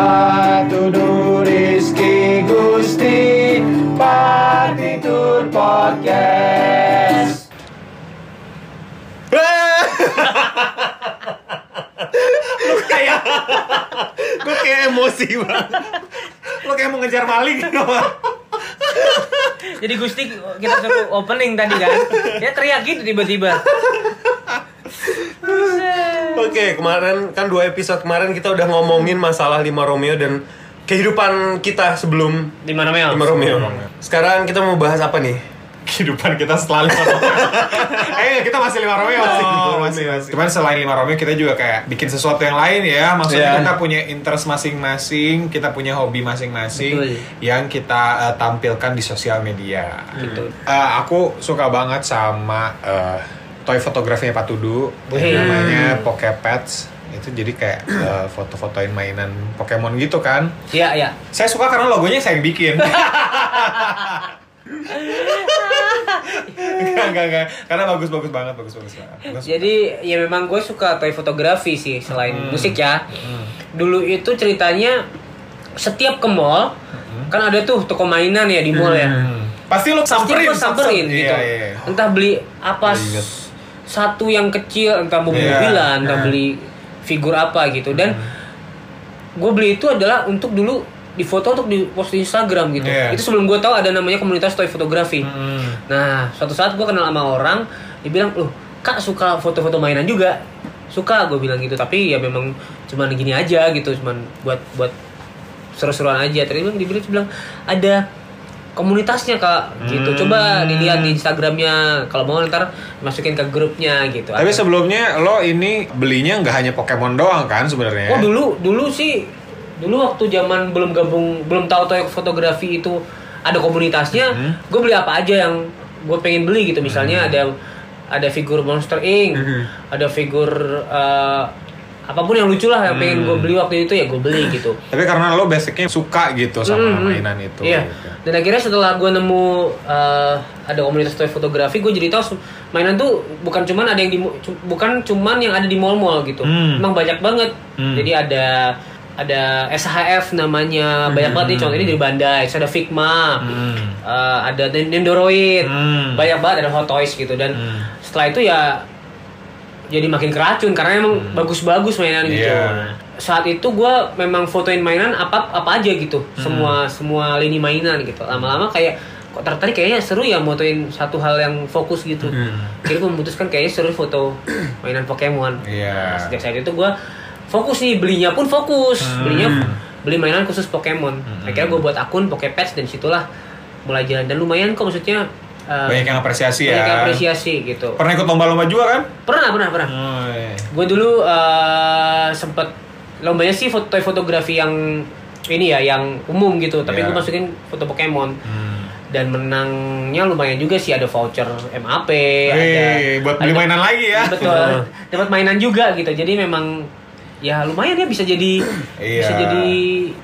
Patudu Rizky Gusti Partitur Podcast kayak gue kayak emosi banget lo kayak mau ngejar maling Jadi Gusti kita suruh opening tadi kan. Dia teriak gitu tiba-tiba. Oke kemarin kan dua episode kemarin kita udah ngomongin masalah lima Romeo dan kehidupan kita sebelum Di mana Mel? lima Romeo sekarang kita mau bahas apa nih kehidupan kita setelah lima Romeo. eh kita masih lima Romeo masih. Oh, masih, masih. Cuman selain lima Romeo kita juga kayak bikin sesuatu yang lain ya. Maksudnya Iya. kita punya interest masing-masing, kita punya hobi masing-masing Betul. yang kita eh, tampilkan di sosial media. Gitu. Eh, aku suka banget sama eh, toy fotografinya Pak Tudu yang namanya Pokepets itu jadi kayak eh, foto-fotoin mainan Pokemon gitu kan. Iya, iya. Saya suka karena logonya saya yang bikin. enggak, enggak, enggak. Karena bagus-bagus banget, bagus-bagus banget. Jadi ya memang gue suka toy fotografi sih selain Hmm. musik ya. Dulu itu ceritanya setiap ke mall kan ada tuh toko mainan ya di mall ya. Hmm. Pasti lo Pasti samperin, samperin Iya, gitu. iya, iya. Entah beli apa satu yang kecil, entah mau Iya, mobilan, entah iya. beli figur apa gitu. Dan gue beli itu adalah untuk dulu di foto untuk di post di Instagram gitu. Iya. Itu sebelum gue tahu ada namanya komunitas toy fotografi. Hmm. Nah, suatu saat gue kenal sama orang, dia bilang, loh, kak suka foto-foto mainan juga. Suka, gue bilang gitu. Tapi ya memang cuman gini aja gitu, cuman buat buat seru-seruan aja. Bilang, dia bilang, dia bilang, ada komunitasnya kak, gitu. Coba dilihat di Instagramnya. Kalau mau ntar masukin ke grupnya gitu. Tapi Ada- sebelumnya lo ini belinya nggak hanya Pokemon doang kan sebenarnya? Oh dulu dulu sih dulu waktu zaman belum gabung belum tahu toy fotografi itu ada komunitasnya, Hmm. gue beli apa aja yang gue pengen beli gitu. Misalnya ada ada figur Monster Inc, Hmm. ada figur eh, apa pun yang lucu lah yang pengen Hmm. gue beli waktu itu ya gue beli gitu. Tapi karena lo basicnya suka gitu sama Hmm, hmm. mainan itu. Iya. gitu. Dan akhirnya setelah gue nemu eh, ada komunitas toy fotografi, gue jadi tahu mainan tuh bukan cuman ada yang di bukan cuman yang ada di mall-mall gitu. Hmm. Emang banyak banget. Hmm. Jadi ada ada SHF namanya banyak banget nih contoh ini dari Bandai, Terus ada Figma, Hmm. eh, ada Nen- Nendoroid, Hmm. banyak banget ada Hot Toys gitu dan Hmm. setelah itu ya jadi makin keracun karena emang bagus-bagus mainan gitu. Hmm. Iya. Saat itu gue memang fotoin mainan apa apa aja gitu, Hmm. semua semua lini mainan gitu. Lama-lama kayak kok tertarik kayaknya seru ya motoin satu hal yang fokus gitu. Hmm. Jadi gue memutuskan kayaknya seru foto mainan Pokemon. Iya. Nah, sejak saat itu gue fokus nih belinya pun fokus, Hmm. belinya beli mainan khusus Pokemon. Akhirnya gue buat akun Pokepets dan situlah mulai jalan dan lumayan kok maksudnya. Eh, Banyak yang apresiasi banyak ya. yang apresiasi gitu. Pernah ikut lomba-lomba juga kan? Pernah, pernah, pernah. Oh, iya. Gue dulu eh sempet lombanya sih foto fotografi yang ini ya, yang umum gitu. Tapi Iya. gue masukin foto Pokemon. Hmm. Dan menangnya lumayan juga sih ada voucher MAP, ada Hei, buat beli ada- mainan lagi ya. Betul. Dapat mainan juga gitu. Jadi memang ya lumayan ya bisa jadi Iya. bisa jadi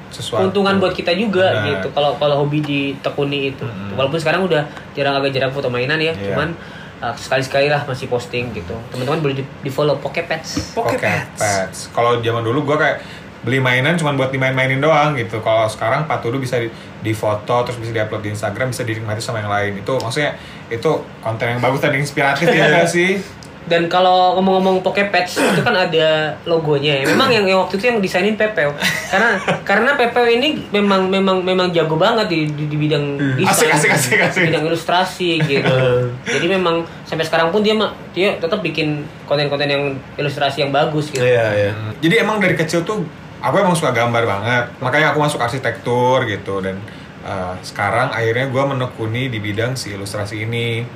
Sesuatu. keuntungan buat kita juga Benar. gitu. Kalau kalau hobi ditekuni itu. Mm-mm. Walaupun sekarang udah jarang agak jarang foto mainan ya, Iya. cuman uh, sekali-sekali lah masih posting gitu. Teman-teman boleh di, di follow Pokepets. Pokepets. Kalau zaman dulu gua kayak beli mainan cuma buat dimain-mainin doang gitu. Kalau sekarang Pak Tudu bisa di, di foto terus bisa diupload di Instagram, bisa dinikmati sama yang lain. Itu maksudnya itu konten yang bagus dan inspiratif ya sih? Dan kalau ngomong-ngomong Pokepets itu kan ada logonya ya. Memang yang, yang waktu itu yang desainin Pepeo. Karena karena Pepeo ini memang memang memang jago banget di di, di bidang desain, Asik, asik, asik, asik. di bidang ilustrasi gitu. Jadi memang sampai sekarang pun dia mah dia tetap bikin konten-konten yang ilustrasi yang bagus gitu. Iya, iya. Jadi emang dari kecil tuh aku emang suka gambar banget. Makanya aku masuk arsitektur gitu dan uh, sekarang akhirnya gue menekuni di bidang si ilustrasi ini.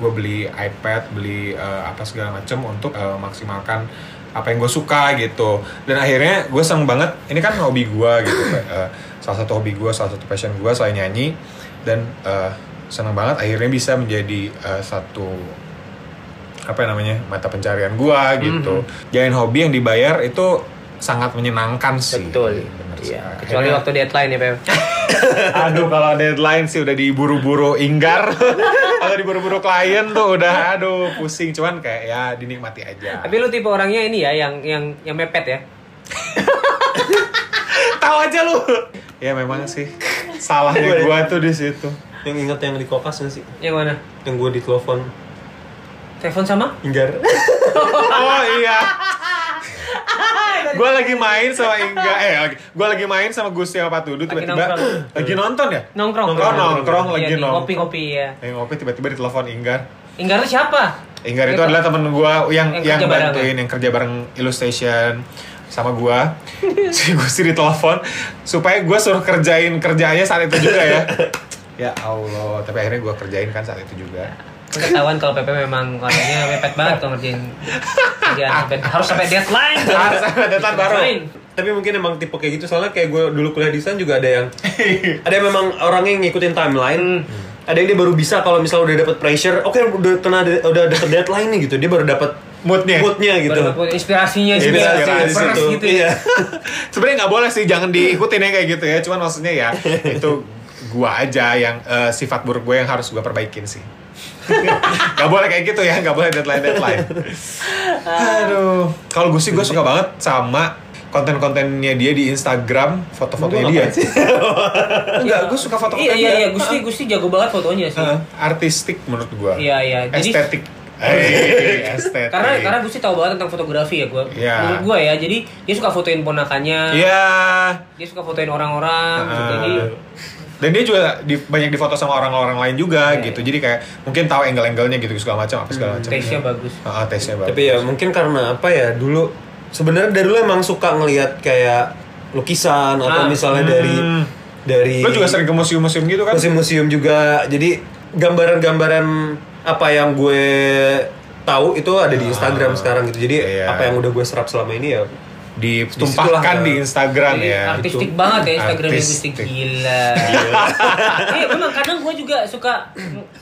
Gue beli iPad, beli uh, apa segala macem untuk uh, maksimalkan apa yang gue suka gitu. Dan akhirnya gue seneng banget. Ini kan hobi gue gitu. Uh, salah satu hobi gue, salah satu passion gue selain nyanyi. Dan uh, seneng banget akhirnya bisa menjadi uh, satu apa namanya mata pencarian gua gitu. Jalanin hobi yang dibayar itu sangat menyenangkan sih. Betul. Iya. Kecuali Akhirnya- waktu deadline ya, Pep. aduh kalau deadline sih udah diburu-buru inggar atau diburu-buru klien tuh udah aduh pusing cuman kayak ya dinikmati aja. Tapi lu tipe orangnya ini ya yang yang yang mepet ya. tahu aja ya memang sih salahnya gua tuh di situ. Yang inget yang di kokas nggak sih? Yang mana? Yang gue ditelepon Telepon sama? Inggar. Oh iya. gue lagi main sama Ingga eh gue lagi main sama Gusti sama Pak Tudu Lagi tiba-tiba lagi nonton ya? Nongkrong. nongkrong nongkrong Iya, lagi di nongkrong. Kopi-kopi ya. lagi ngopi tiba-tiba ditelepon Inggar Inggar itu siapa? Inggar itu adalah temen gue yang Yang yang, bantuin yang kerja bareng illustration sama gue si Gusti ditelepon supaya gue suruh kerjain kerjaannya saat itu juga ya. Ya Allah tapi akhirnya gue kerjain kan saat itu juga Ketahuan kalau Pepe memang orangnya mepet banget kalau ngerjain kerjaan sampai harus sampai deadline. Harus sampai deadline baru. Tapi mungkin emang tipe kayak gitu soalnya kayak gue dulu kuliah desain juga ada yang ada yang memang orangnya yang ngikutin timeline. Ada yang dia baru bisa kalau misalnya udah dapet pressure, oke udah kena udah dapet deadline nih gitu, dia baru dapet moodnya moodnya gitu. Baru dapat inspirasinya juga. Inspirasi Inspirasi situ. gitu ya. Iya. sebenarnya nggak boleh sih jangan diikutin ya kayak gitu ya cuman maksudnya ya itu gua aja yang eh, sifat buruk gue yang harus gua perbaikin sih Gak boleh kayak gitu ya, gak boleh deadline deadline. Aduh, kalau gue sih gue suka banget sama konten-kontennya dia di Instagram, foto-fotonya dia. sih? Enggak, gue suka foto-fotonya Iya iya iya, Gusti Gusti jago banget fotonya sih. Heeh, artistik menurut gue. Iya iya. Jadi Estetik. Eh, estetik. karena karena Gusti tahu banget tentang fotografi ya gua. Iya. Menurut gua ya, jadi dia suka fotoin ponakannya. Iya. Dia suka fotoin orang-orang. Heeh. Jadi dan dia juga di, banyak difoto sama orang-orang lain juga Iya, gitu. Jadi kayak mungkin tahu angle-angle-nya gitu segala macam apa segala macam. taste-nya bagus. Heeh, taste-nya bagus. Tapi ya mungkin karena apa ya dulu sebenarnya dari dulu emang suka ngelihat kayak lukisan atau Ah. misalnya Hmm. dari dari Lo juga sering ke museum-museum gitu kan? museum-museum juga. Jadi gambaran-gambaran apa yang gue tahu itu ada di Instagram sekarang gitu. Jadi Iya. apa yang udah gue serap selama ini ya Ditumpahkan di Instagram Jadi ya. artistik gitu. banget ya Instagramnya Gusti Artistik. gila. Iya memang kadang gue juga suka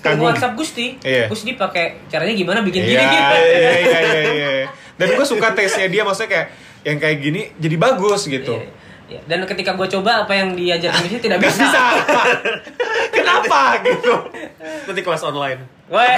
Kagum. WhatsApp Gusti. Iya. Gusti pakai caranya gimana bikin Iya, gini gitu. iya, iya, iya, iya. Dan gue suka taste-nya dia maksudnya kayak yang kayak gini jadi bagus gitu. Iya. Iya. Dan ketika gue coba apa yang diajarin Gusti tidak bisa. Bisa. Kenapa gitu? nanti kelas online. Weh.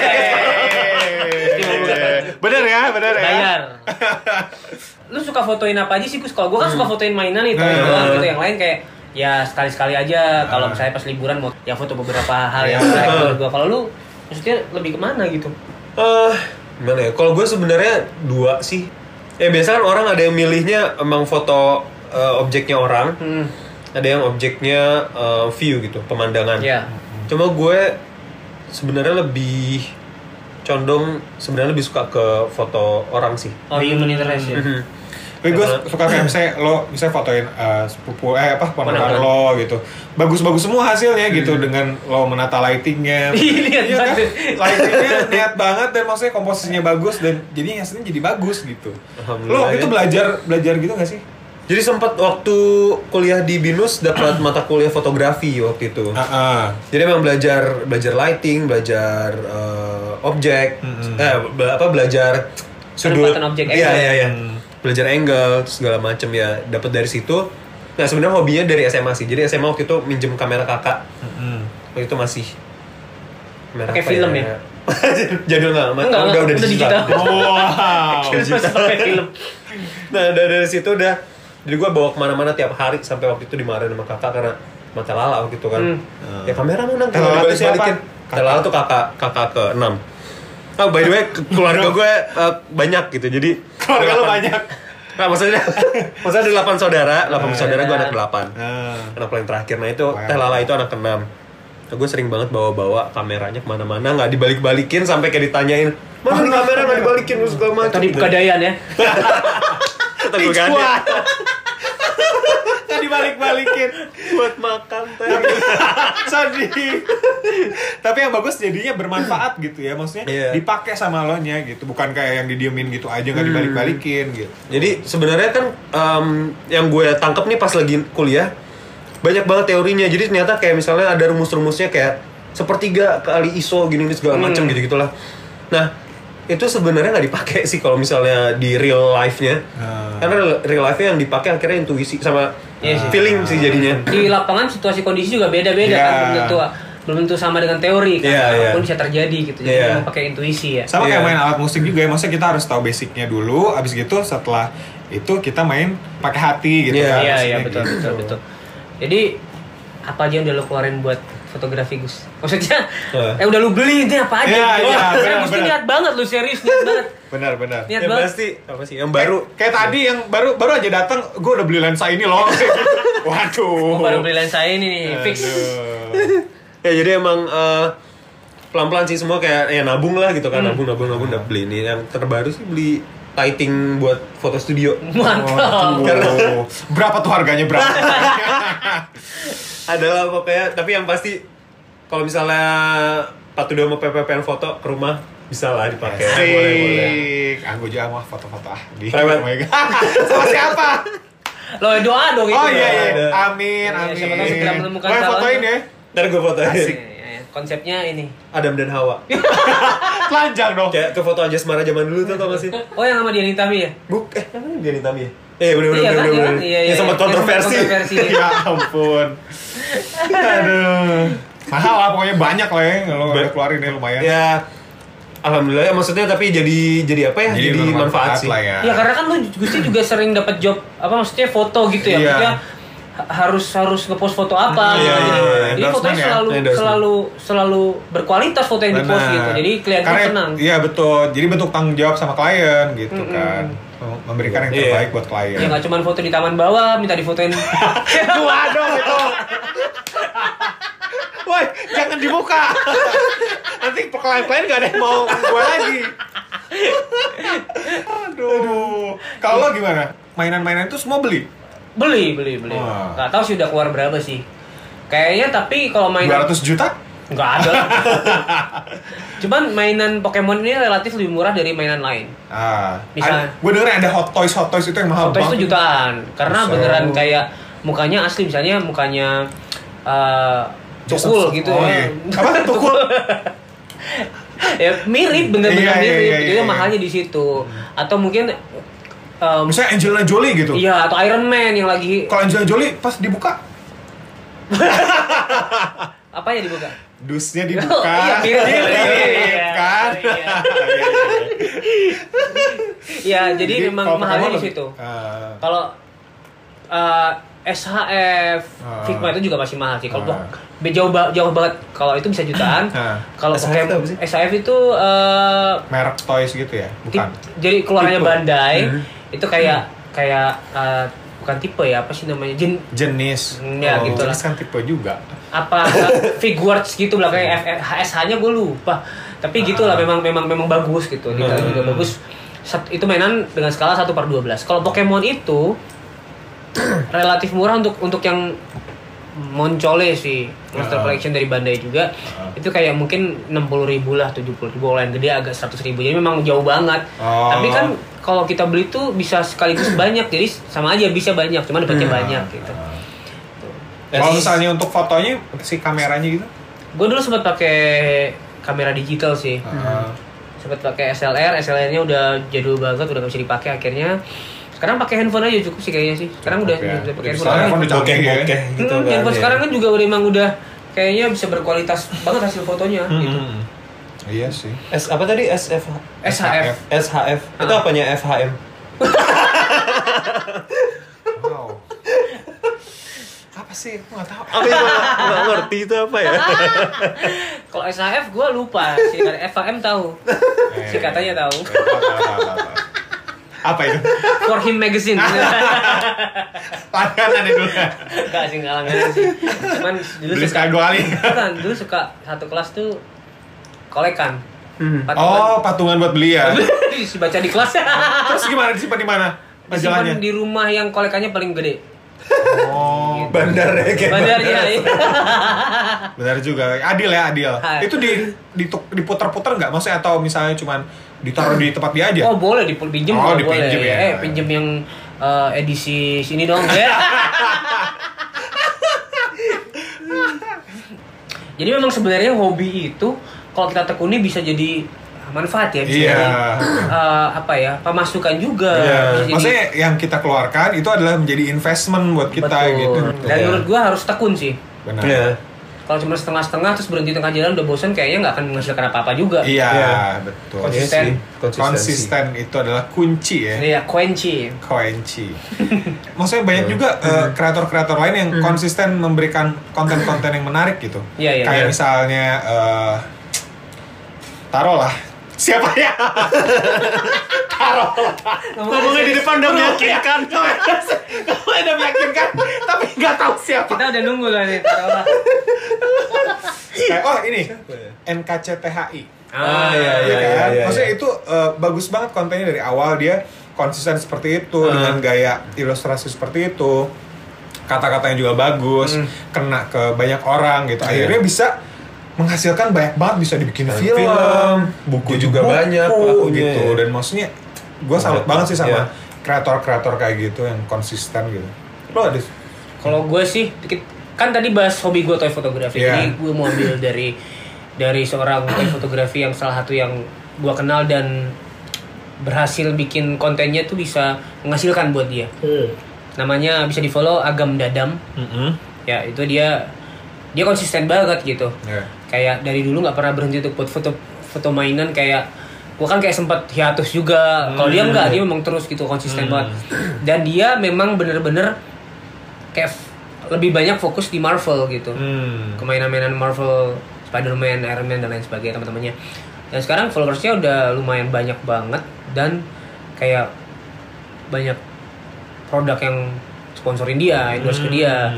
bener ya, bener ya. Bayar. Lu suka fotoin apa aja sih Gus? Kalau gue kan suka fotoin mainan nih, toy Hmm. doang gitu. Yang lain kayak ya sekali-sekali aja. Kalau misalnya pas liburan mau ya foto beberapa hal yang Hmm. menarik gue. Kalau lu maksudnya lebih ke mana gitu? Eh, gimana ya? Kalau gue sebenarnya dua sih. Ya biasa kan orang ada yang milihnya emang foto eh, objeknya orang, Hmm. ada yang objeknya eh, view gitu, pemandangan. Ya. Cuma gue sebenarnya lebih condong sebenarnya lebih suka ke foto orang sih. Oh human interest ya. Mhm. Tapi gue suka kayak misalnya lo misalnya fotoin eh, sepupu eh apa ponakan lo gitu. Bagus-bagus semua hasilnya gitu dengan lo menata lightingnya. Ih, lihat Iya kan? banget. Lightingnya niat banget dan maksudnya komposisinya bagus dan jadi hasilnya jadi bagus gitu. Lo waktu ya. itu belajar belajar gitu gak sih? Jadi sempat waktu kuliah di Binus dapat mata kuliah fotografi waktu itu. Ah, ah. Jadi memang belajar belajar lighting, belajar eh, objek, Mm-mm. eh be- apa belajar sudut. Penempatan objek, Iya iya iya. Belajar angle segala macam ya dapat dari situ. Nah sebenarnya hobinya dari SMA sih. Jadi SMA waktu itu minjem kamera kakak. Mm-mm. Waktu itu masih kamera Pakai film ya? Jadul nggak? amat. Enggak, udah enggak, udah udah digital. digital. Wow. Terus pakai film. nah dari, dari situ udah jadi gue bawa ke mana-mana tiap hari sampai waktu itu dimarahin sama kakak karena mata lala waktu itu kan Hmm. ya kamera mana Lala tuh siapa? Lala tuh kakak kakak ke enam oh by the way ke- keluarga gue eh, banyak gitu jadi Keluarga lo banyak. nah maksudnya maksudnya ada delapan saudara delapan Ah. saudara gue anak delapan Ah. anak paling terakhir nah itu. Teh Lala itu anak keenam nah, gue sering banget bawa-bawa kameranya ke mana-mana nggak dibalik-balikin sampai kayak ditanyain mana kamera nggak dibalikin terus segala macam Tadi gitu. pegadaian ya. Kata gue. Nggak dibalik-balikin. buat makan teh. Sedih. Tapi yang bagus jadinya bermanfaat gitu ya. Maksudnya Iya. dipakai sama lo nya gitu. Bukan kayak yang didiemin gitu aja nggak dibalik-balikin gitu. Jadi sebenarnya kan em, yang gue tangkap nih pas lagi kuliah banyak banget teorinya. Jadi ternyata kayak misalnya ada rumus-rumusnya kayak sepertiga kali ISO gini gini segala macam Hmm. gitu gitulah. Nah itu sebenarnya nggak dipakai sih kalau misalnya di real life-nya. Ah. Karena real- real life-nya yang dipakai akhirnya intuisi sama Iya sih. feeling sih jadinya. Di lapangan situasi kondisi juga beda-beda Iya. kan. Belum tentu belum tentu sama dengan teori kan. Iya, iya. Apa pun bisa terjadi gitu. Jadi Iya. memang pakai intuisi ya. Sama Iya. kayak main alat musik juga ya. Maksudnya kita harus tahu basicnya dulu. Abis gitu setelah itu kita main pakai hati gitu Iya, kan. Iya, iya betul gitu. betul betul. Jadi apa aja yang udah lo keluarin buat fotografi Gus? Maksudnya, Eh. eh udah lu beli ini apa aja? Iya, gitu. iya, benar, benar. niat banget lu serius niat banget. Benar benar. Niat Yang banget. pasti apa sih? Yang baru. Kayak, kayak tadi yang baru baru aja datang, gue udah beli lensa ini loh. Waduh. Oh, baru beli lensa ini nih, fix. Ya jadi emang eh, pelan-pelan sih semua kayak ya nabung lah gitu kan nabung nabung nabung udah beli ini yang terbaru sih beli lighting buat foto studio Mantap. Waduh. Berapa tuh harganya berapa? adalah pokoknya tapi yang pasti kalau misalnya Pak Tudo mau PPPN foto ke rumah bisa lah dipakai boleh boleh Asik. Ah, gue juga mau foto-foto ah di Private. Oh. Sama siapa? Lo doa dong itu. Oh iya iya. Ada. Amin Iya, amin. siapa tahu segera menemukan calonnya. fotoin ya. ntar gue fotoin Asik. Iya, iya. Konsepnya ini. Adam dan Hawa Telanjang dong. kayak ke foto aja semara zaman dulu tuh tau gak sih Oh yang sama Dian Tami ya? Buk, eh apa nih dia Nitami ya? Eh bener bener Iya bener kan, bener, iya kan? bener. Iya, iya. sempat Yang sempat kontroversi. kontroversi. ya ampun. Aduh. Mahal lah pokoknya banyak lah ya udah keluarin ya lumayan. Ya Alhamdulillah ya maksudnya tapi jadi jadi apa ya? Jadi, manfaat sih. lah ya. Iya karena kan lu Gusti juga sering dapat job apa maksudnya foto gitu ya. Iya. Maksudnya ha- harus harus ngepost foto apa Iya, gitu. iya, Jadi- iya. Jadi Endorsement fotonya ya? selalu Endorsement. selalu selalu berkualitas foto yang dipost gitu. Jadi klien tuh Karena- senang. Iya betul. Jadi bentuk tanggung jawab sama klien gitu kan. Memberikan yang Iya. terbaik buat klien. Ya nggak cuma foto di taman bawah, minta difotoin. Gua dong itu. Woi, jangan dibuka. Nanti klien-klien gak ada yang mau gua lagi. Aduh. Kalau lo gimana? Mainan-mainan itu semua beli? beli, beli, beli. Wah. Nggak tahu sih udah keluar berapa sih. Kayaknya tapi kalau mainan 200 juta? Nggak ada. Cuman mainan Pokemon ini relatif lebih murah dari mainan lain. Ah, Bisa. gue denger ada hot toys, hot toys itu yang mahal Foto itu banget. jutaan karena Bisa. beneran kayak mukanya asli misalnya mukanya eh tukul gitu oh, ya. iya. Apa? Tukul? ya mirip bener-bener Iya, iya, mirip. iya, Jadi iya. mahalnya di situ. Atau mungkin em, Misalnya Angelina Jolie gitu. iya atau Iron Man yang lagi Kalau Angelina Jolie pas dibuka, apa ya dibuka? Dusnya Oh, dibuka. iya, mirip, Mirip, kan? Iya. Iya, jadi, memang mahalnya di situ. Ah. Kalau eh, SHF, Ah. Figma itu juga masih mahal sih. Kalau. Pok- jauh ba- jauh banget. Kalau itu bisa jutaan. Ah. Kalau SHF? SHF itu eh, merek toys gitu ya? Bukan. jadi keluarannya Tipe. Bandai Hmm. itu kayak kayak eh, bukan tipe ya apa sih namanya Jen, Jenis. Hmm, ya, gitu jenis lah. kan tipe juga. Apa figures gitu belakangnya F- HSH-nya gue lupa tapi gitulah Ah. memang memang memang bagus gitu detailnya Hmm. juga bagus Sat- itu mainan dengan skala 1 per 12 kalau Pokemon itu relatif murah untuk untuk yang moncole sih Monster Ah. Collection dari Bandai juga Ah. itu kayak mungkin 60 ribu lah 70 ribu kalau yang gede agak 100 ribu jadi memang jauh banget Oh. tapi kan kalau kita beli tuh bisa sekaligus banyak jadi sama aja bisa banyak cuman dapetnya Hmm. banyak gitu Kalau misalnya untuk fotonya, si kameranya gitu? gue dulu sempat pakai kamera digital sih Ah. sempat pakai SLR SLR-nya udah jadul banget udah gak bisa dipakai akhirnya sekarang pakai handphone aja cukup sih kayaknya sih sekarang udah Cukup ya. bisa pakai Udah handphone aja. handphone udah canggih ya. Gitu Hmm, kan. handphone ya. sekarang kan juga udah emang udah kayaknya bisa berkualitas banget hasil fotonya gitu Hmm. Iya sih. S apa tadi SFH? SHF SHF. Itu Ah. apanya FHM? Apa sih? Aku nggak tahu. Aku juga nggak ngerti itu apa ya. kalau SHF gue lupa sih FHM tahu Eh, si katanya tahu eh, tahu, tahu. Apa itu? For Him Magazine Langganan itu. Enggak sih, enggak langganan sih Cuman dulu Beli suka sekali dua kali. Bukan, dulu suka satu kelas tuh kolekan Hmm. Oh, patungan buat beli ya. Dibaca di kelas Terus gimana disimpan di mana? Disimpan di rumah yang kolekannya paling gede Oh, Bandar ya kayak Bandarnya ya benar juga. Adil ya, adil. Ah. Itu di diputer-puter nggak? Maksudnya atau misalnya cuman ditaruh di tempat dia aja? Oh boleh dipinjem Oh, juga boleh dipinjem ya. Eh pinjem yang eh, edisi sini dong ya Jadi memang sebenarnya hobi itu kalau kita tekuni bisa jadi manfaat ya bisa Iya. jadi eh, apa ya pemasukan juga Iya. bisa jadi- Maksudnya yang kita keluarkan itu adalah menjadi investment buat kita Betul. gitu. Dan menurut gua harus tekun sih. Benar. Iya. kalau cuma setengah-setengah terus berhenti tengah jalan udah bosan kayaknya nggak akan menghasilkan apa-apa juga Iya, Iya. betul. Konsisten. Iya sih, konsistensi. Konsisten itu adalah kunci ya. Iya, kunci. Kunci. Maksudnya banyak juga eh, kreator-kreator lain yang konsisten memberikan konten-konten yang menarik gitu. Iya, iya, Kayak iya. misalnya eh taruhlah siapa ya? Ngomongnya di depan udah meyakinkan. Kamu udah meyakinkan, tapi nggak tahu siapa. Kita udah nunggu lah nih. Kayak, oh ini NKCTHI. Ah, iya, Iya iya, kan? iya, iya. Maksudnya itu eh, bagus banget kontennya dari awal dia konsisten seperti itu Hmm. dengan gaya ilustrasi seperti itu. Kata-katanya juga bagus, kena ke banyak orang gitu. Iya. Akhirnya bisa menghasilkan banyak banget bisa dibikin Dan film, film, buku juga banyak pelakunya, gitu. ya. Dan maksudnya gue salut Iya. banget sih sama Iya. kreator-kreator kayak gitu yang konsisten gitu. Lo ada Kalau gue sih, dikit- kan tadi bahas hobi gue toy fotografi. Iya. Jadi gue mau ambil dari dari seorang toy fotografi yang salah satu yang gue kenal dan berhasil bikin kontennya tuh bisa menghasilkan buat dia. Namanya bisa di follow Agam Dadam. Ya itu dia dia konsisten banget gitu. Ya. Kayak dari dulu nggak pernah berhenti untuk buat foto foto mainan kayak gua kan kayak sempat hiatus juga. Kalau dia enggak, dia memang terus gitu konsisten banget. Dan dia memang bener-bener kayak lebih banyak fokus di Marvel gitu. Hmm. Kemainan-mainan Marvel, Spider-Man, Iron Man dan lain sebagainya teman-temannya. Dan sekarang followersnya udah lumayan banyak banget dan kayak banyak produk yang sponsorin dia, endorse ke dia.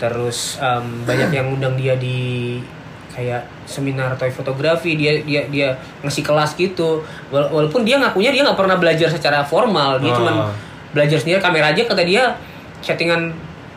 Terus em, banyak yang undang dia di kayak seminar toy fotografi dia dia dia ngasih kelas gitu Wala- walaupun dia ngakunya dia nggak pernah belajar secara formal dia Ah. cuman belajar sendiri kamera aja kata dia settingan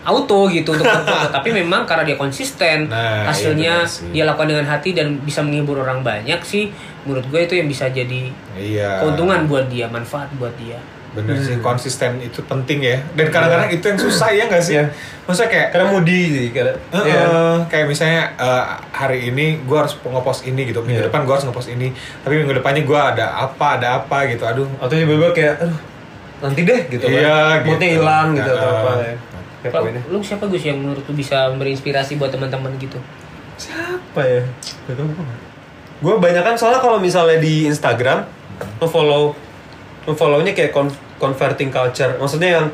auto gitu untuk foto tapi memang karena dia konsisten Nah, iya hasilnya sih. dia lakukan dengan hati dan bisa menghibur orang banyak sih menurut gue itu yang bisa jadi Iya. keuntungan buat dia manfaat buat dia Bener sih, konsisten itu penting ya. Dan kadang-kadang itu yang susah ya nggak sih? Iya. Maksudnya kayak Karena moody sih, karena Eh, Iya. eh, kayak misalnya eh, hari ini gue harus ngepost ini gitu, minggu Iya. depan gue harus ngepost ini, tapi minggu depannya gue ada apa, ada apa gitu, aduh. atau tiba-tiba kayak aduh nanti deh gitu Iya, kan moodnya gitu. hilang gitu atau Nah, apa ya poinnya. lu siapa Gus yang menurut lu bisa memberi inspirasi buat teman-teman gitu apa ya gue banyak kan soalnya kalau misalnya di Instagram nge-follow nge-follownya kayak converting culture maksudnya yang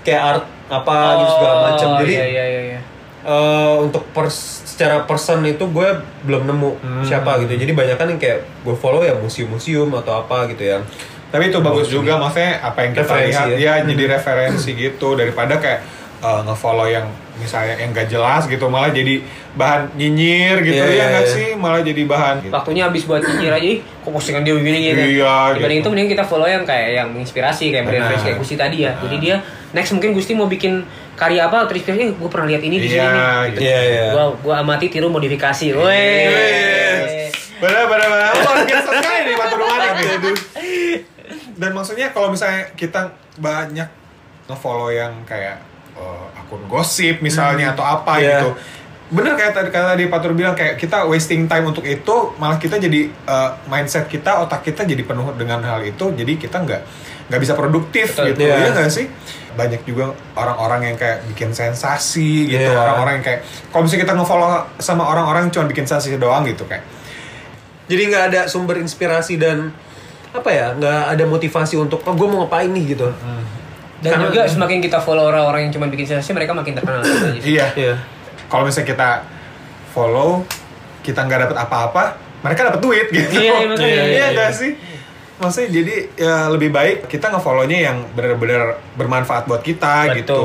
kayak art apa gitu segala macam Oh, jadi iya, iya, iya, iya. eh, untuk pers- secara person itu gue belum nemu Hmm. siapa gitu jadi banyak kan yang kayak gue follow ya museum-museum atau apa gitu ya Tapi itu bagus juga, maksudnya apa yang kita Referensi lihat ya. ya, jadi referensi gitu daripada kayak eh, nge-follow yang misalnya yang gak jelas gitu malah jadi bahan nyinyir gitu Iya, ya iya, nggak iya. sih malah jadi bahan. Gitu. waktunya habis buat nyinyir aja ih kok postingan dia begini gitu Iya, dibanding gitu. itu mending kita follow yang kayak yang menginspirasi kayak brand Benar. fresh kayak Gusti tadi ya jadi dia next mungkin Gusti mau bikin karya apa terinspirasi eh gue pernah lihat ini di sini Iya, nih gitu. Iya, iya. gua gua amati tiru modifikasi weh Yes. Benar, benar, benar. Luar biasa sekali nih Batu Rumani gitu. Dan maksudnya kalau misalnya kita banyak nge-follow yang kayak eh, akun gosip misalnya atau apa Iya. gitu. Bener kayak tadi kata tadi Patur bilang kayak kita wasting time untuk itu malah kita jadi eh, mindset kita otak kita jadi penuh dengan hal itu jadi kita nggak nggak bisa produktif Betul. gitu ya nggak sih banyak juga orang-orang yang kayak bikin sensasi gitu Iya. orang-orang yang kayak kalau misalnya kita nge-follow sama orang-orang cuma bikin sensasi doang gitu kayak jadi nggak ada sumber inspirasi dan apa ya nggak ada motivasi untuk oh gue mau ngapain nih gitu dan Karena- juga semakin kita follow orang-orang yang cuma bikin sensasi mereka makin terkenal gitu. Iya. Iya. Kalau misalnya kita follow, kita nggak dapat apa-apa, mereka dapat duit gitu. Iya, iya. Iya, Iya, iya. sih? Maksudnya jadi ya lebih baik kita nge-follownya yang benar-benar bermanfaat buat kita Betul, gitu.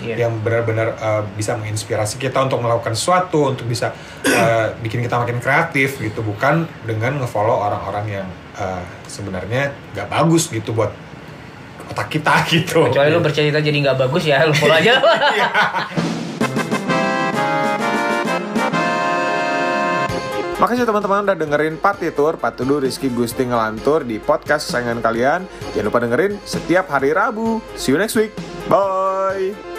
iya. Yang benar-benar uh, bisa menginspirasi kita untuk melakukan sesuatu, untuk bisa uh, bikin kita makin kreatif gitu, bukan dengan nge-follow orang-orang yang uh, sebenarnya nggak bagus gitu buat otak kita gitu. kecuali lu bercerita jadi nggak bagus ya lu follow aja Makasih teman-teman udah dengerin Partitur Patudu Rizky Gusti Ngelantur di podcast kesayangan kalian. Jangan lupa dengerin setiap hari Rabu. See you next week. Bye.